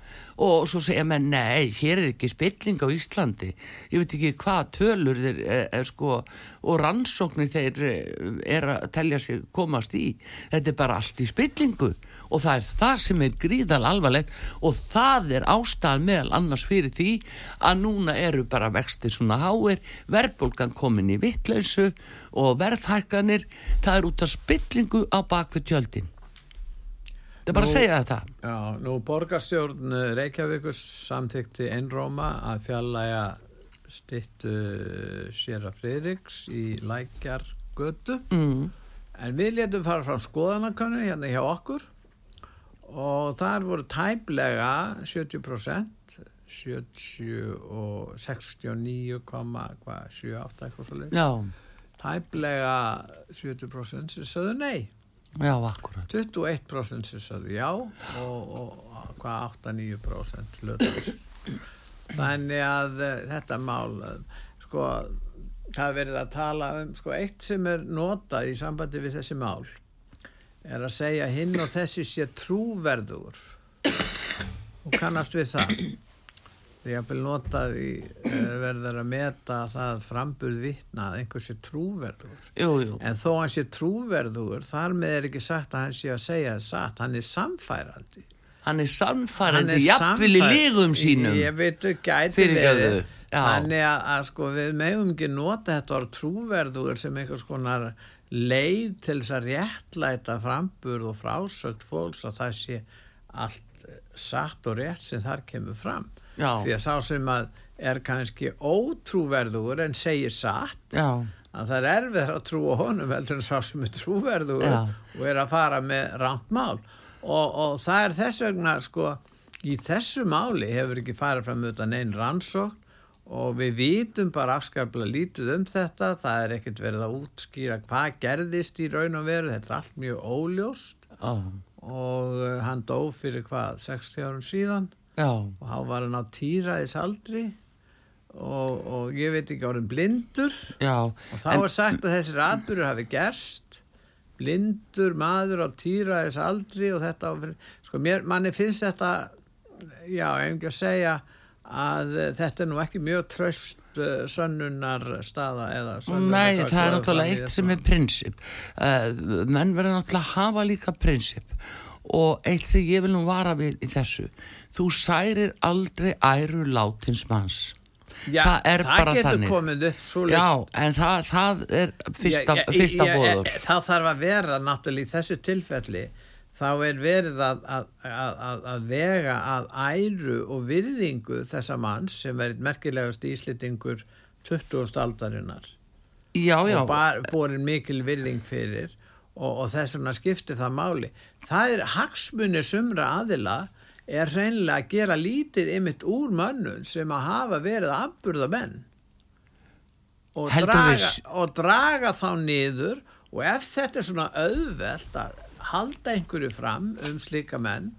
A: Og svo segja menn, nei, hér er ekki spilling á Íslandi, ég veit ekki hvað tölur þeir er, er sko og rannsóknir þeir eh, er að telja sig komast í. Þetta er bara allt í spillingu og það er það sem er gríðal alvarlegt og það er ástæðan meðal annars fyrir því að núna eru bara vextir svona háir, verðbólgan komin í vittlausu og verðhækkanir, það er út af spillingu á bakvið tjöldin. Það er bara
B: Nú-
A: að segja þetta.
B: Já, nú borgarstjórn Reykjavíkur samþykti einróma að fjallæga stittu sér að Friðriks í lækjar götu
A: mm.
B: en við letum fara fram skoðanakannu hérna hjá okkur og þar voru tæplega 70% 70 og 69,78 eitthvað svo leið
A: já,
B: tæplega 70% sem sögðu nei.
A: Já, akkurat.
B: 21% sem sagði já og, og hvað 8-9% hlutur þannig að uh, þetta mál uh, sko það er verið að tala um sko eitt sem er notað í sambandi við þessi mál er að segja hinn og þessi sé trúverður og kannast við það. Því að vel notað í uh, verður að meta það framburð vitna að einhver sé trúverður
A: jú, jú,
B: En þó hann sé trúverður, þar með er ekki sagt að hann sé að segja það satt, hann er samfærandi.
A: hann er samfærandi
B: er
A: jafnvel í lígum sínum.
B: Ég veit ekki,
A: Fyrirgefðu,
B: verið.
A: já.
B: Þannig að, að sko við megum ekki nota þetta orð trúverður sem einhvers konar leið til þess að réttlæta framburð og frásögt fólks að það sé allt satt og rétt sem þar kemur fram.
A: já,
B: Því að sá sem að er kannski ótrúverður en segir satt
A: já,
B: að það er erfið að trúa honum heldur en sá sem er trúverður
A: Já.
B: og er að fara með rámt mál og, og það er þess vegna sko í þessu máli hefur ekki farið fram utan einn rannsókn og við vitum bara afskaplega lítið um þetta. Það er ekkert verið að útskýra hvað gerðist í raun og veru. Þetta er allt mjög óljóst.
A: Já,
B: og uh, hann dó fyrir hvað 60 árum síðan?
A: Já,
B: og hann var hann á týraðis aldri og, og ég veit ekki orðin blindur.
A: Já.
B: Og þá er sagt að þessir atbyrður hafi gerst, blindur maður á týraðis aldri og þetta, sko mér, manni finnst þetta, já, ef ekki að segja að eh, þetta er nú ekki mjög tröst uh, sönnunar staða eða sönnunar.
A: Nei, það er náttúrulega eitt sem er prinsip uh, menn verður náttúrulega að hafa líka prinsip og eitt sem ég vil nú vara við í þessu þú særir aldrei æru látins manns
B: Já,
A: það er
B: það
A: bara
B: getur
A: þannig.
B: komið upp svo
A: Já, en það, það er fyrsta, fyrsta bóður
B: Það þarf að vera náttúrulega í þessu tilfelli þá er verið að, að, að, að vega að æru og virðingu þessa manns sem verið merkilegast íslitingur 20. aldarinnar
A: já, já,
B: og borin mikil virðing fyrir og, og þess vegna skiptir það máli. Það er hagsmunni sumra aðila er reynilega að gera lítið ymitt úr mönnum sem að hafa verið afburða menn og og draga þá niður og ef þetta er svona auðvelt að halda einhverju fram um slíka menn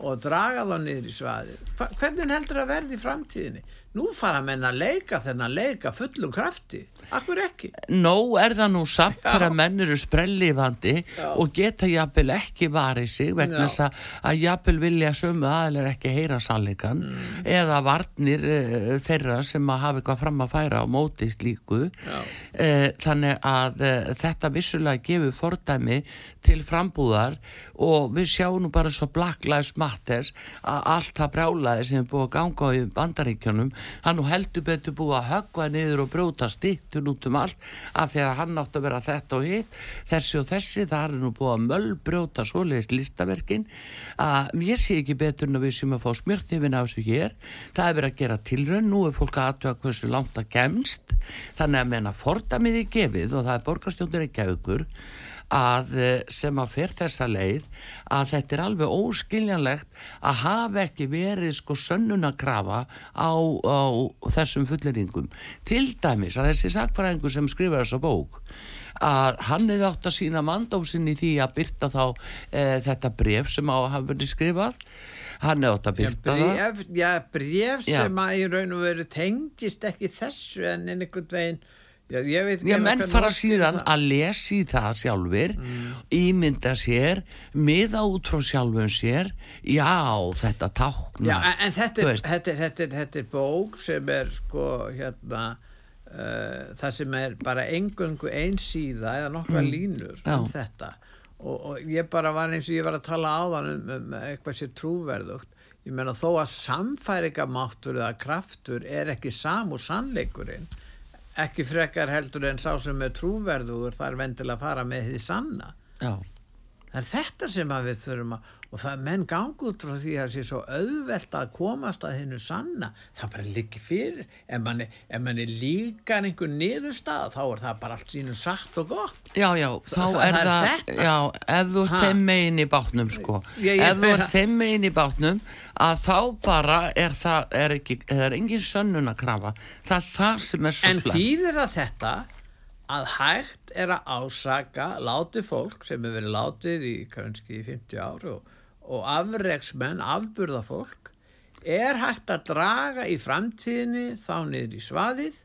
B: og draga þá niður í svaði hvernig heldur það verði í framtíðinni? Nú fara menn að leika þennan leika fullum krafti, akkur ekki?
A: Nó er það nú samt þegar menn eru sprellifandi
B: Já.
A: og geta jafnvel ekki varið sig vegna þess að, jafnvel vilja sömu aðeinar ekki heyra sannleikan
B: Mm.
A: eða varnir uh, þeirra sem að hafa eitthvað fram að færa á móti slíku.
B: Já.
A: uh, þannig að uh, þetta vissulega gefur fordæmi til frambúðar og við sjáum nú bara svo Black Lives Matters að allt það brjálaði sem er búið að ganga í bandaríkjunum hann nú heldur betur búið að höggva niður og brjóta stittun út um allt af því að hann átt að vera þetta og hitt þessi og þessi, það er nú búið að möllbrjóta svoleiðis listaverkin. Að ég sé ekki betur en að við sem að fá smjörþifin á þessu hér. Það er verið að gera tilraun, nú er fólk að aðtöða hversu langt að gemst þannig að menna fordamiði gefið og það er borgarstjóndir ekki að ykkur að eh, sem að fer þessa leið að þetta er alveg óskiljanlegt að hafa ekki verið sko sönnunakrafa á, á þessum fulleringum til dæmis að þessi sakfræðingur sem skrifar þessa bók að hann hefði átt að sína mandómsinn í því að byrta þá e, þetta bref sem á að hafa verið skrifað. Hann hefði átt að
B: Já,
A: byrta það.
B: bref, já, bref
A: Já.
B: sem að í raun og veru tengist ekki þessu en einhvern veginn já, ég veit ekki
A: Já, menn fara síðan að lesi það sjálfur, ímynda sér, miða út frá sjálfum sér, já, þetta tákna.
B: Já, en, en þetta, er, þetta, er, þetta, er, þetta er bók sem er sko hérna uh, það sem er bara engöngu einsíða eða nokkra línur um
A: Mm. Já.
B: þetta og, og ég bara var eins og ég var að tala áðan um, um eitthvað sér trúverðugt ég meina þó að samfæringamáttur eða kraftur er ekki samúr sannleikurinn ekki frekar heldur en sá sem er trúverðugur þar vendilega að fara með því sanna.
A: Já,
B: er þetta sem við þurfum að, og það er menn gangi út frá því að það sé svo auðvelt að komast að hennu sanna, það bara liggi fyrir, ef manni, manni líkar einhver niðurstað, þá er það bara allt sínu satt og gott.
A: já, já, þá
B: það
A: er
B: er
A: það,
B: þetta.
A: já, ef þú ert
B: Ha?
A: þeim megin í bátnum, sko,
B: Já,
A: ef þú ert þeim megin í bátnum, að þá bara er það, er ekki, það er engin sönnun að krafa, það er það sem er svo
B: En
A: slemt.
B: þýðir það þetta að hægt er að ásaka látið fólk sem hefur verið látið í kannski í 50 ári og, og afreiksmenn, afburða fólk, er hægt að draga í framtíðinni þá niður í svaðið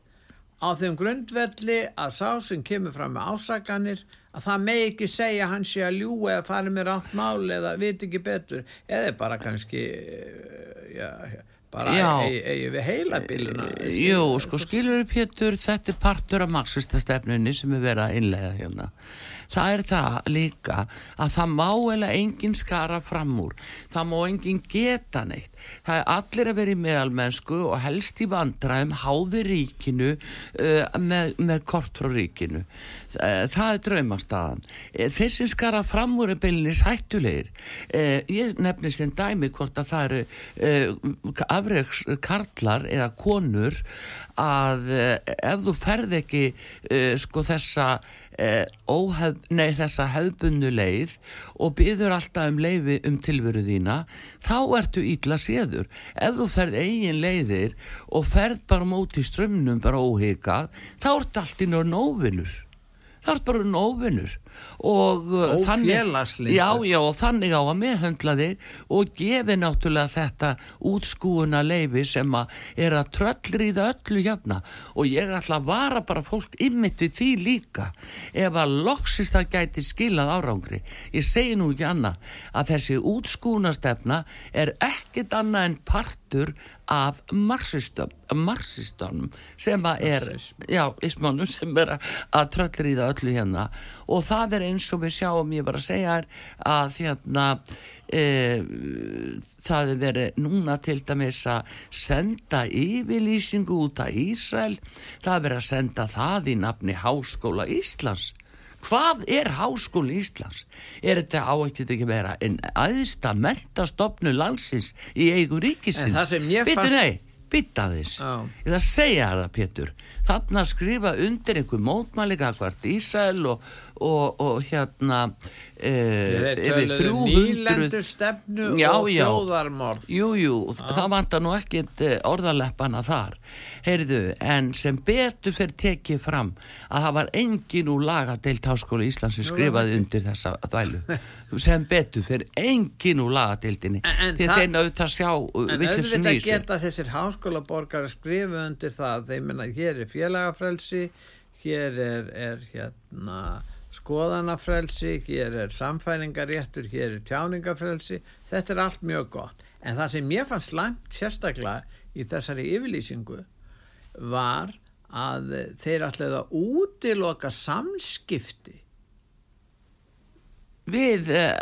B: á þeim grundvelli að sá sem kemur fram með ásakanir að það megi ekki segja að hann sé að ljúa eða fara með rátt mál eða viti ekki betur eða bara kannski eh, já, bara eigi eigi við heila bíluna
A: Jú, sko skilur upp héttur þetta er partur af marxista stefnunni sem er verið að innlega hérna það er það líka að það má eða engin skara fram úr. Það má engin geta neitt. Það er allir að vera í meðalmennsku og helst í vandræðum háði ríkinu uh, með, með kort frá ríkinu. Eh, það er draumastaðan. Eh, þeir sem skara fram úr er beilinnis hættulegir. Eh, ég nefnir sem dæmi hvort að það eru uh, afreiks karlar eða konur að uh, ef þú ferð ekki uh, sko þessa uh, óhef, nei, þessa hefbunnu leið og byður alltaf um leifi um tilveru þína þá ertu ítla séður. Ef þú ferð eigin leiðir og ferð bara móti strömmnum bara óhigað þá ertu allt í nörn óvinnur það er bara nóvinnur og uh, þannig, já, já, og þannig á að meðhöndla þig og gefi náttúrulega þetta útskúuna leifi sem að er að tröllriða öllu hérna. Og ég ætla að vara bara fólk ymmit við því líka ef að loksist það gæti skilað árangri. Ég segi nú ekki annað að þessi útskúuna stefna er ekkit annað en partur af marxistunum sem að er já, ismánum sem er að tröllriða öllu hérna. Og það er eins og við sjáum ég var að segja þér að hérna e, það er verið núna til dæmis að senda yfirlýsingu út af Ísrael það er verið að senda það í nafni Háskóla Íslands hvað er háskóli Íslands? Er þetta á ekkert ekki vera en aðsta mentastofnu landsins í eigu ríkisins?
B: Það
A: Bittu nei, bytta þess.
B: Já.
A: Ég það segja það, Pétur. Þarna skrifa undir einhver mótmælinga hvort Ísæl og, og, og hérna e, yfir
B: töluðu
A: 300
B: nýlendur stefnu
A: Já,
B: og þjóðarmorð.
A: Jú, jú, það vantar nú ekkit eh, orðaleppana þar. Heyrðu, en sem betur fyrir tekið fram að það var engin úr lagadeilt háskóla Íslands sem skrifaði undir þessa þvælu. sem betur fyrir engin úr lagadeildinni.
B: En- en
A: Því
B: það-
A: þeir auðvitað sjá
B: En auðvitað
A: í
B: geta þessir háskólaborgar skrifa undir það, þeir menna hér er félagafrelsi, hér er, er hérna skoðanafrelsi, hér er samfæringaréttur, hér er tjáningafrelsi, þetta er allt mjög gott. En það sem ég fann slæmt sérstaklega í þessari yfirlýsingu var að þeir ætlaði að útiloka samskipti
A: Við uh,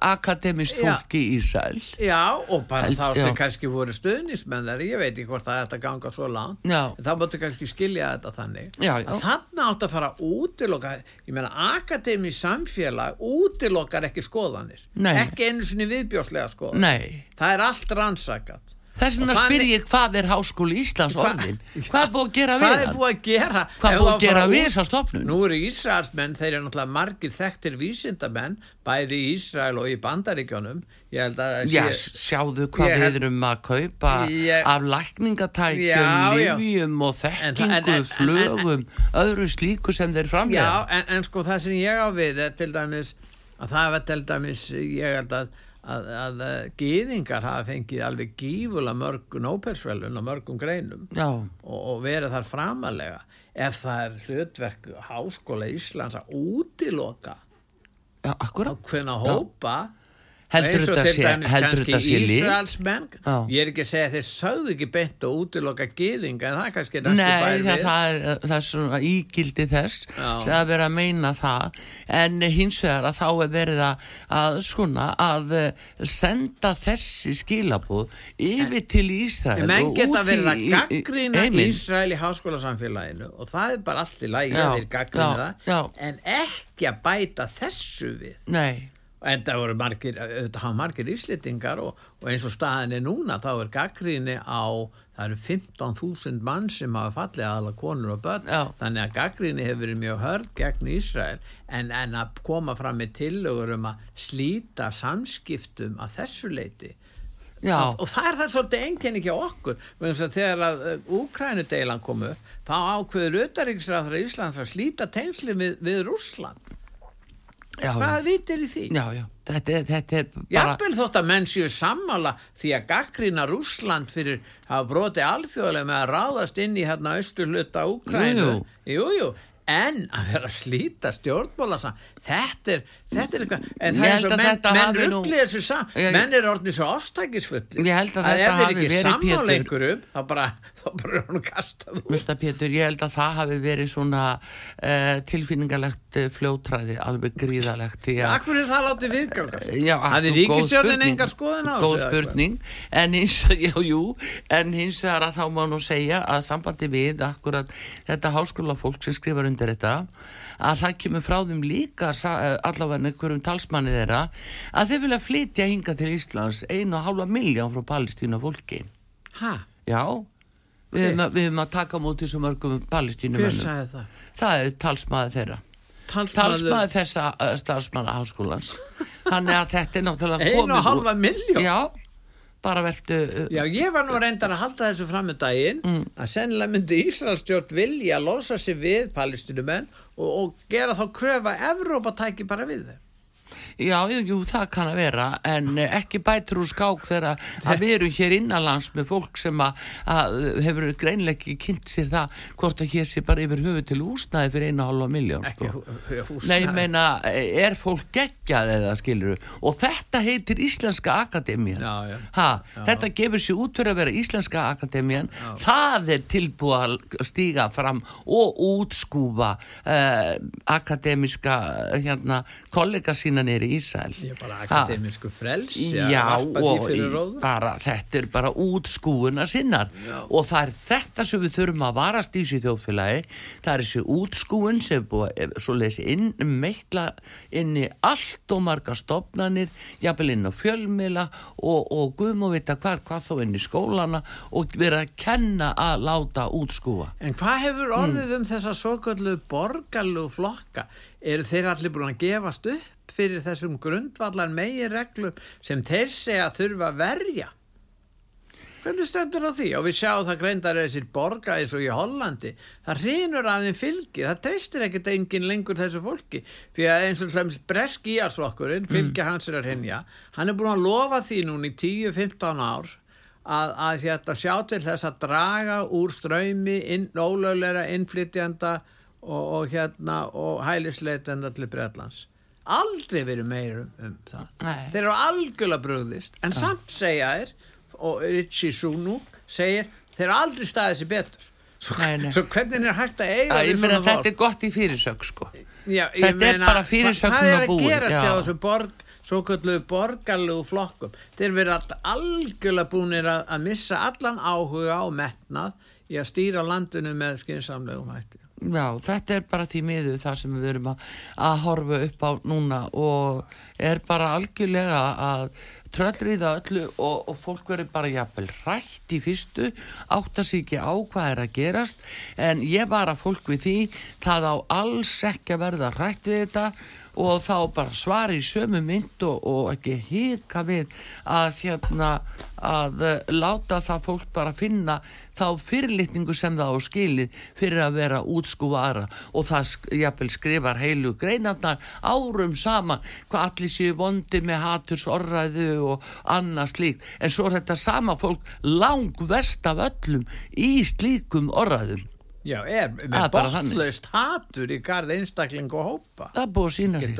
A: akademist
B: Já.
A: fólki í Ísæl.
B: Já, og bara
A: Held-
B: þá sem
A: já.
B: kannski voru stuðnismenn þar, ég veit ekki hvort það er að ganga svo langt, þá máttu kannski skilja þetta þannig,
A: Já, já.
B: þarna átt að fara útiloka, ég meina, akademi samfélag útilokar ekki skoðanir,
A: Nei.
B: ekki einu sinni viðbjóslega skoðanir,
A: Nei.
B: það er allt rannsakat.
A: Þess vegna spyr ég hvað er háskóli Íslands orðin? Hvað er búið að gera við
B: Hvað er
A: hann?
B: búið að gera?
A: Hvað er búið að gera við þessa stofnun?
B: Nú eru Ísraelsmenn, þeir eru náttúrulega margir þekktir vísindamenn, bæði í Ísrael og í Bandaríkjónum. Ég held að það
A: Já, sjáðu hvað við erum að kaupa
B: Ég-
A: af lækningatækjum,
B: Já, já.
A: livjum og
B: En
A: þekkingu,
B: en- en- en-
A: flögum, öðru slíku sem þeir
B: Já,
A: framlega.
B: en, en sko það sem ég á við er til dæmis að það var til dæmis ég held að að, að, að gýðingar hafa fengið alveg gífulega mörg nópelsvelun á mörgum greinum
A: Já,
B: og, og verið þar framalega ef það er hlutverk háskóla Íslands að útiloka
A: já, akkurat.
B: ákveðna hópa
A: Heldur þetta sé, heldur þetta sé Já.
B: ég er ekki að segja þeir sögðu ekki beint og útiloka gýðinga en það er kannski næstu
A: Nei,
B: bær
A: það,
B: við.
A: það, er, það er svona ígildi þess að vera að meina það. En hins vegar að þá er verið að, svona að eh, senda þessi skilabúð yfir til Ísrael
B: En menn geta verið að gaggrina. Ísrael í háskólasamfélaginu og það er bara allt í lagi að þeir gaggrina það en ekki að bæta þessu við.
A: Nei,
B: en það voru margir, auðvitað hafa margir íslitingar og, og eins og staðin er núna þá er gaggrinni á það eru 15.000 mann sem hafa fallið aðla konur og börn.
A: Já.
B: þannig að gaggrinni hefur verið mjög hörð gegn Ísrael. En, en að koma fram með tillögur um að slíta samskiptum að þessu leiti
A: já,
B: og, það er það svolítið enginni ekki á okkur þegar að Úkrænudeilan komu þá ákveður auðaríksræður Íslands að slíta tengsli við, við Rússland
A: já,
B: hvað vitir í því?
A: já, já, þetta þetta er bara
B: Jafnvel þótt að menn séu sammála því að gaggrina Rússland fyrir að broti alþjóðlega með að ráðast inn í hérna austur hluta Úkrænu.
A: Jú,
B: Jú, jú. En að vera að slíta stjórnmála þetta er, þetta er eitthvað, en það er svo menn, menn rugglið þessu saman, menn er orðið svo
A: held að
B: að
A: þetta
B: ef þeir ekki sammála einhverjum, þá bara, þá bara er hún kastað.
A: Mr. Pétur, ég held að það hafi verið svona uh, tilfinningalegt uh, fljótræði, alveg gríðalegt
B: Akkur er það látið Hafði
A: þú- góð
B: ríkisstjórnin
A: spurning.
B: engar skoðun á
A: Góð
B: þessu, hvað?
A: spurning, en hins, já, jú, en hins vegar að þá má nú segja að sambandi við akkurat þetta háskóla fólk sem skrifar undir þetta að það kemur frá þeim líka eh, allavega einhverjum talsmanni þeirra að þeir vilja flytja hinga til Íslands einu og hálfa miljón frá Palestína fólki.
B: Hæ?
A: Já, við
B: Hver?
A: höfum að, taka móti svo mörgum
B: Hver
A: palestínumönnum.
B: sagði það?
A: Það er talsmaður þeirra.
B: Talsmaður
A: Talsmaður þessa uh, starfsmanna háskólans. Þannig að þetta er náttúrulega
B: einu
A: komið
B: og halva miljón?
A: Já, bara verðtu uh,
B: Já, ég var nú reyndar að halda þessu fram með daginn
A: Mm.
B: að sennilega myndi Ísraelstjórn vilja losa sig við palestinumenn og, og gera þá kröfa að Evrópa tæki bara við þeim.
A: Já, jú, jú, það kann að vera en eh, ekki bætur úr skák þegar að við erum hér innanlands með fólk sem að, að hefur greinlega ekki kynnt sér það hvort að hér sé bara yfir höfu til húsnaði fyrir einu og halva miljón sko. Nei, ég meina, er fólk geggjað eða skilur og þetta heitir Íslenska Akademían.
B: Já, já.
A: Ha, þetta gefur sér út fyrir að vera Íslenska Akademían. Það er tilbúið að stíga fram og útskúfa uh, akademiska hérna, kollega sína finna nýri í Ísæl
B: Ég er bara akademisku frels
A: Já, og bara, þetta er bara útskúuna sinnar. Já. og það er þetta sem við þurfum að varast í þessu þjóðfélagi. Það er þessi útskúun sem búið svo leiðis inn, meitla inn í allt og marga stopnanir jafnvel inn á fjölmila og, og guðum og vita hvað, hvað þá inn í skólana og vera að kenna að láta útskúa
B: En hvað hefur orðið mm. um þessa svo kallu borgarlu flokka? eru þeir allir búin að gefast upp fyrir þessum grundvallar megin reglum sem þeir segja að þurfa að verja. Hvernig stendur á því? Og við sjáum það greindar þessir borga eins og í Hollandi. Það hrýnur að þeim fylgi. Það treystir ekkert engin lengur þessu fólki. Því að eins og slemmst Bresk Íarsflokkurinn mm. fylgi mm. hans er að hinja hann er búin að lofa því núni í 10-15 ár að, að hérna, sjá til þess að draga úr ströymi inn, ólögleira innflytjanda og, og hérna og hælisleitenda til Breitlands aldrei verið meir um, um það. Nei. þeir eru algjörlega bröðlist en ja. samt segja þér og Ritchie Sunu segir þeir eru aldrei staðið sér betur. Svo, nei, svo hvernig er hægt að eiga
A: að,
B: svona
A: þetta er gott í fyrirsök sko. Já, þetta meina, er bara fyrirsökn
B: hvað er að gerast hjá þessu borg svo kalluðu borgarlegu flokkum? Þeir verið algjörlega búinir að, að missa allan áhuga og metnað í að stýra landinu með skynnsamlegum hætti
A: Já, þetta er bara því miður það sem við verum að, að horfa upp á núna og er bara algjörlega að tröllriða öllu og, og fólk verður bara jafnvel rætt í fyrstu átt að sé ekki á hvað er að gerast. En ég var að fólk við því það á alls ekki að verða rætt við þetta og þá bara svari í sömu mynd og, og ekki hýrka við að, hérna, að uh, láta það fólk bara finna þá fyrirlitningu sem það á skilið fyrir að vera útskúfa aðra og það jafnvel skrifar heilu greinarnar árum saman hvað allir séu vondi með haturs orðræðu og annað slíkt. En svo þetta sama fólk lang verst af öllum í slíkum orðræðum
B: Já, er með botlaust hatur í garð einstakling og hópa.
A: Það búið að sína sig.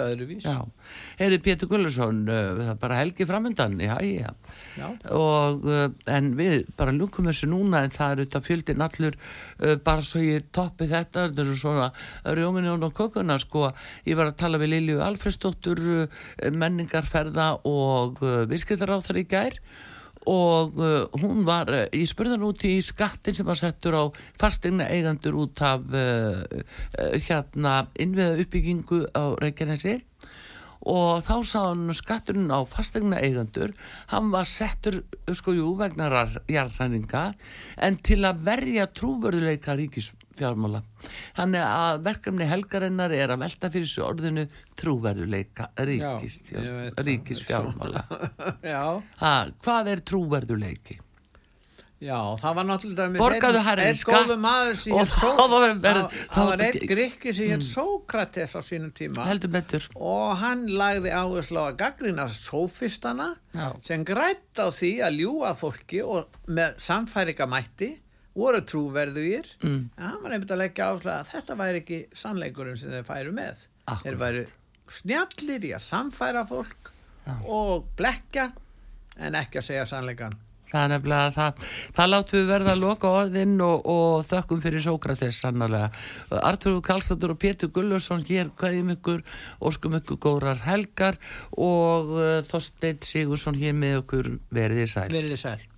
A: Hefur Pétur Gullursson uh, bara helgi framöndan já, já. Já. Og, uh, en við bara lukum þessu núna en það er auðvitað fjöldin allur uh, bara svo ég toppi þetta þetta er svona rjóminjón og kökuna sko, ég var að tala við Lilju Alfredsdóttur uh, menningarferða og uh, viðskiptaráþar í gær. og uh, hún var, uh, ég spurði hann út í skattin sem var settur á fastegna eigandur út af uh, uh hérna innviða uppbyggingu á Reykjanesi og þá sá hann skatturinn á fastegna eigandur, hann var settur sko jú vegna jarðræninga en til að verja trúverðuleika ríkisfjármála. Þannig að verkefni helgarinnar er að velta fyrir þessu orðinu trúverðuleika ríkisfjármála. Hvað er trúverðuleiki?
B: Já, það var náttúrulega
A: Borgaðu herri skatt
B: og það var það var einn grikki sem hétt mm. Sókrates á sínum tíma og hann lagði áherslu á að gaggrina sofistana Já. sem grætt á því að ljúa fólki og með samfæringamætti voru trúverðugir mm. en hann var einmitt að leggja áherslu að þetta væri ekki sannleikurinn sem þeir færu með Akkurat. þeir væri snjallir í að samfæra fólk Já. og blekja en ekki að segja sannleikan
A: Það er nefnilega, það, það láttu við verða að loka orðin og, og þökkum fyrir Sókrates sannarlega. Artur Kallstadur og Pétur Gullursson hér hvaðjum ykkur, óskum ykkur góðrar helgar og uh, Þorstein Sigursson hér með okkur verðið sæl.
B: Verðið sæl.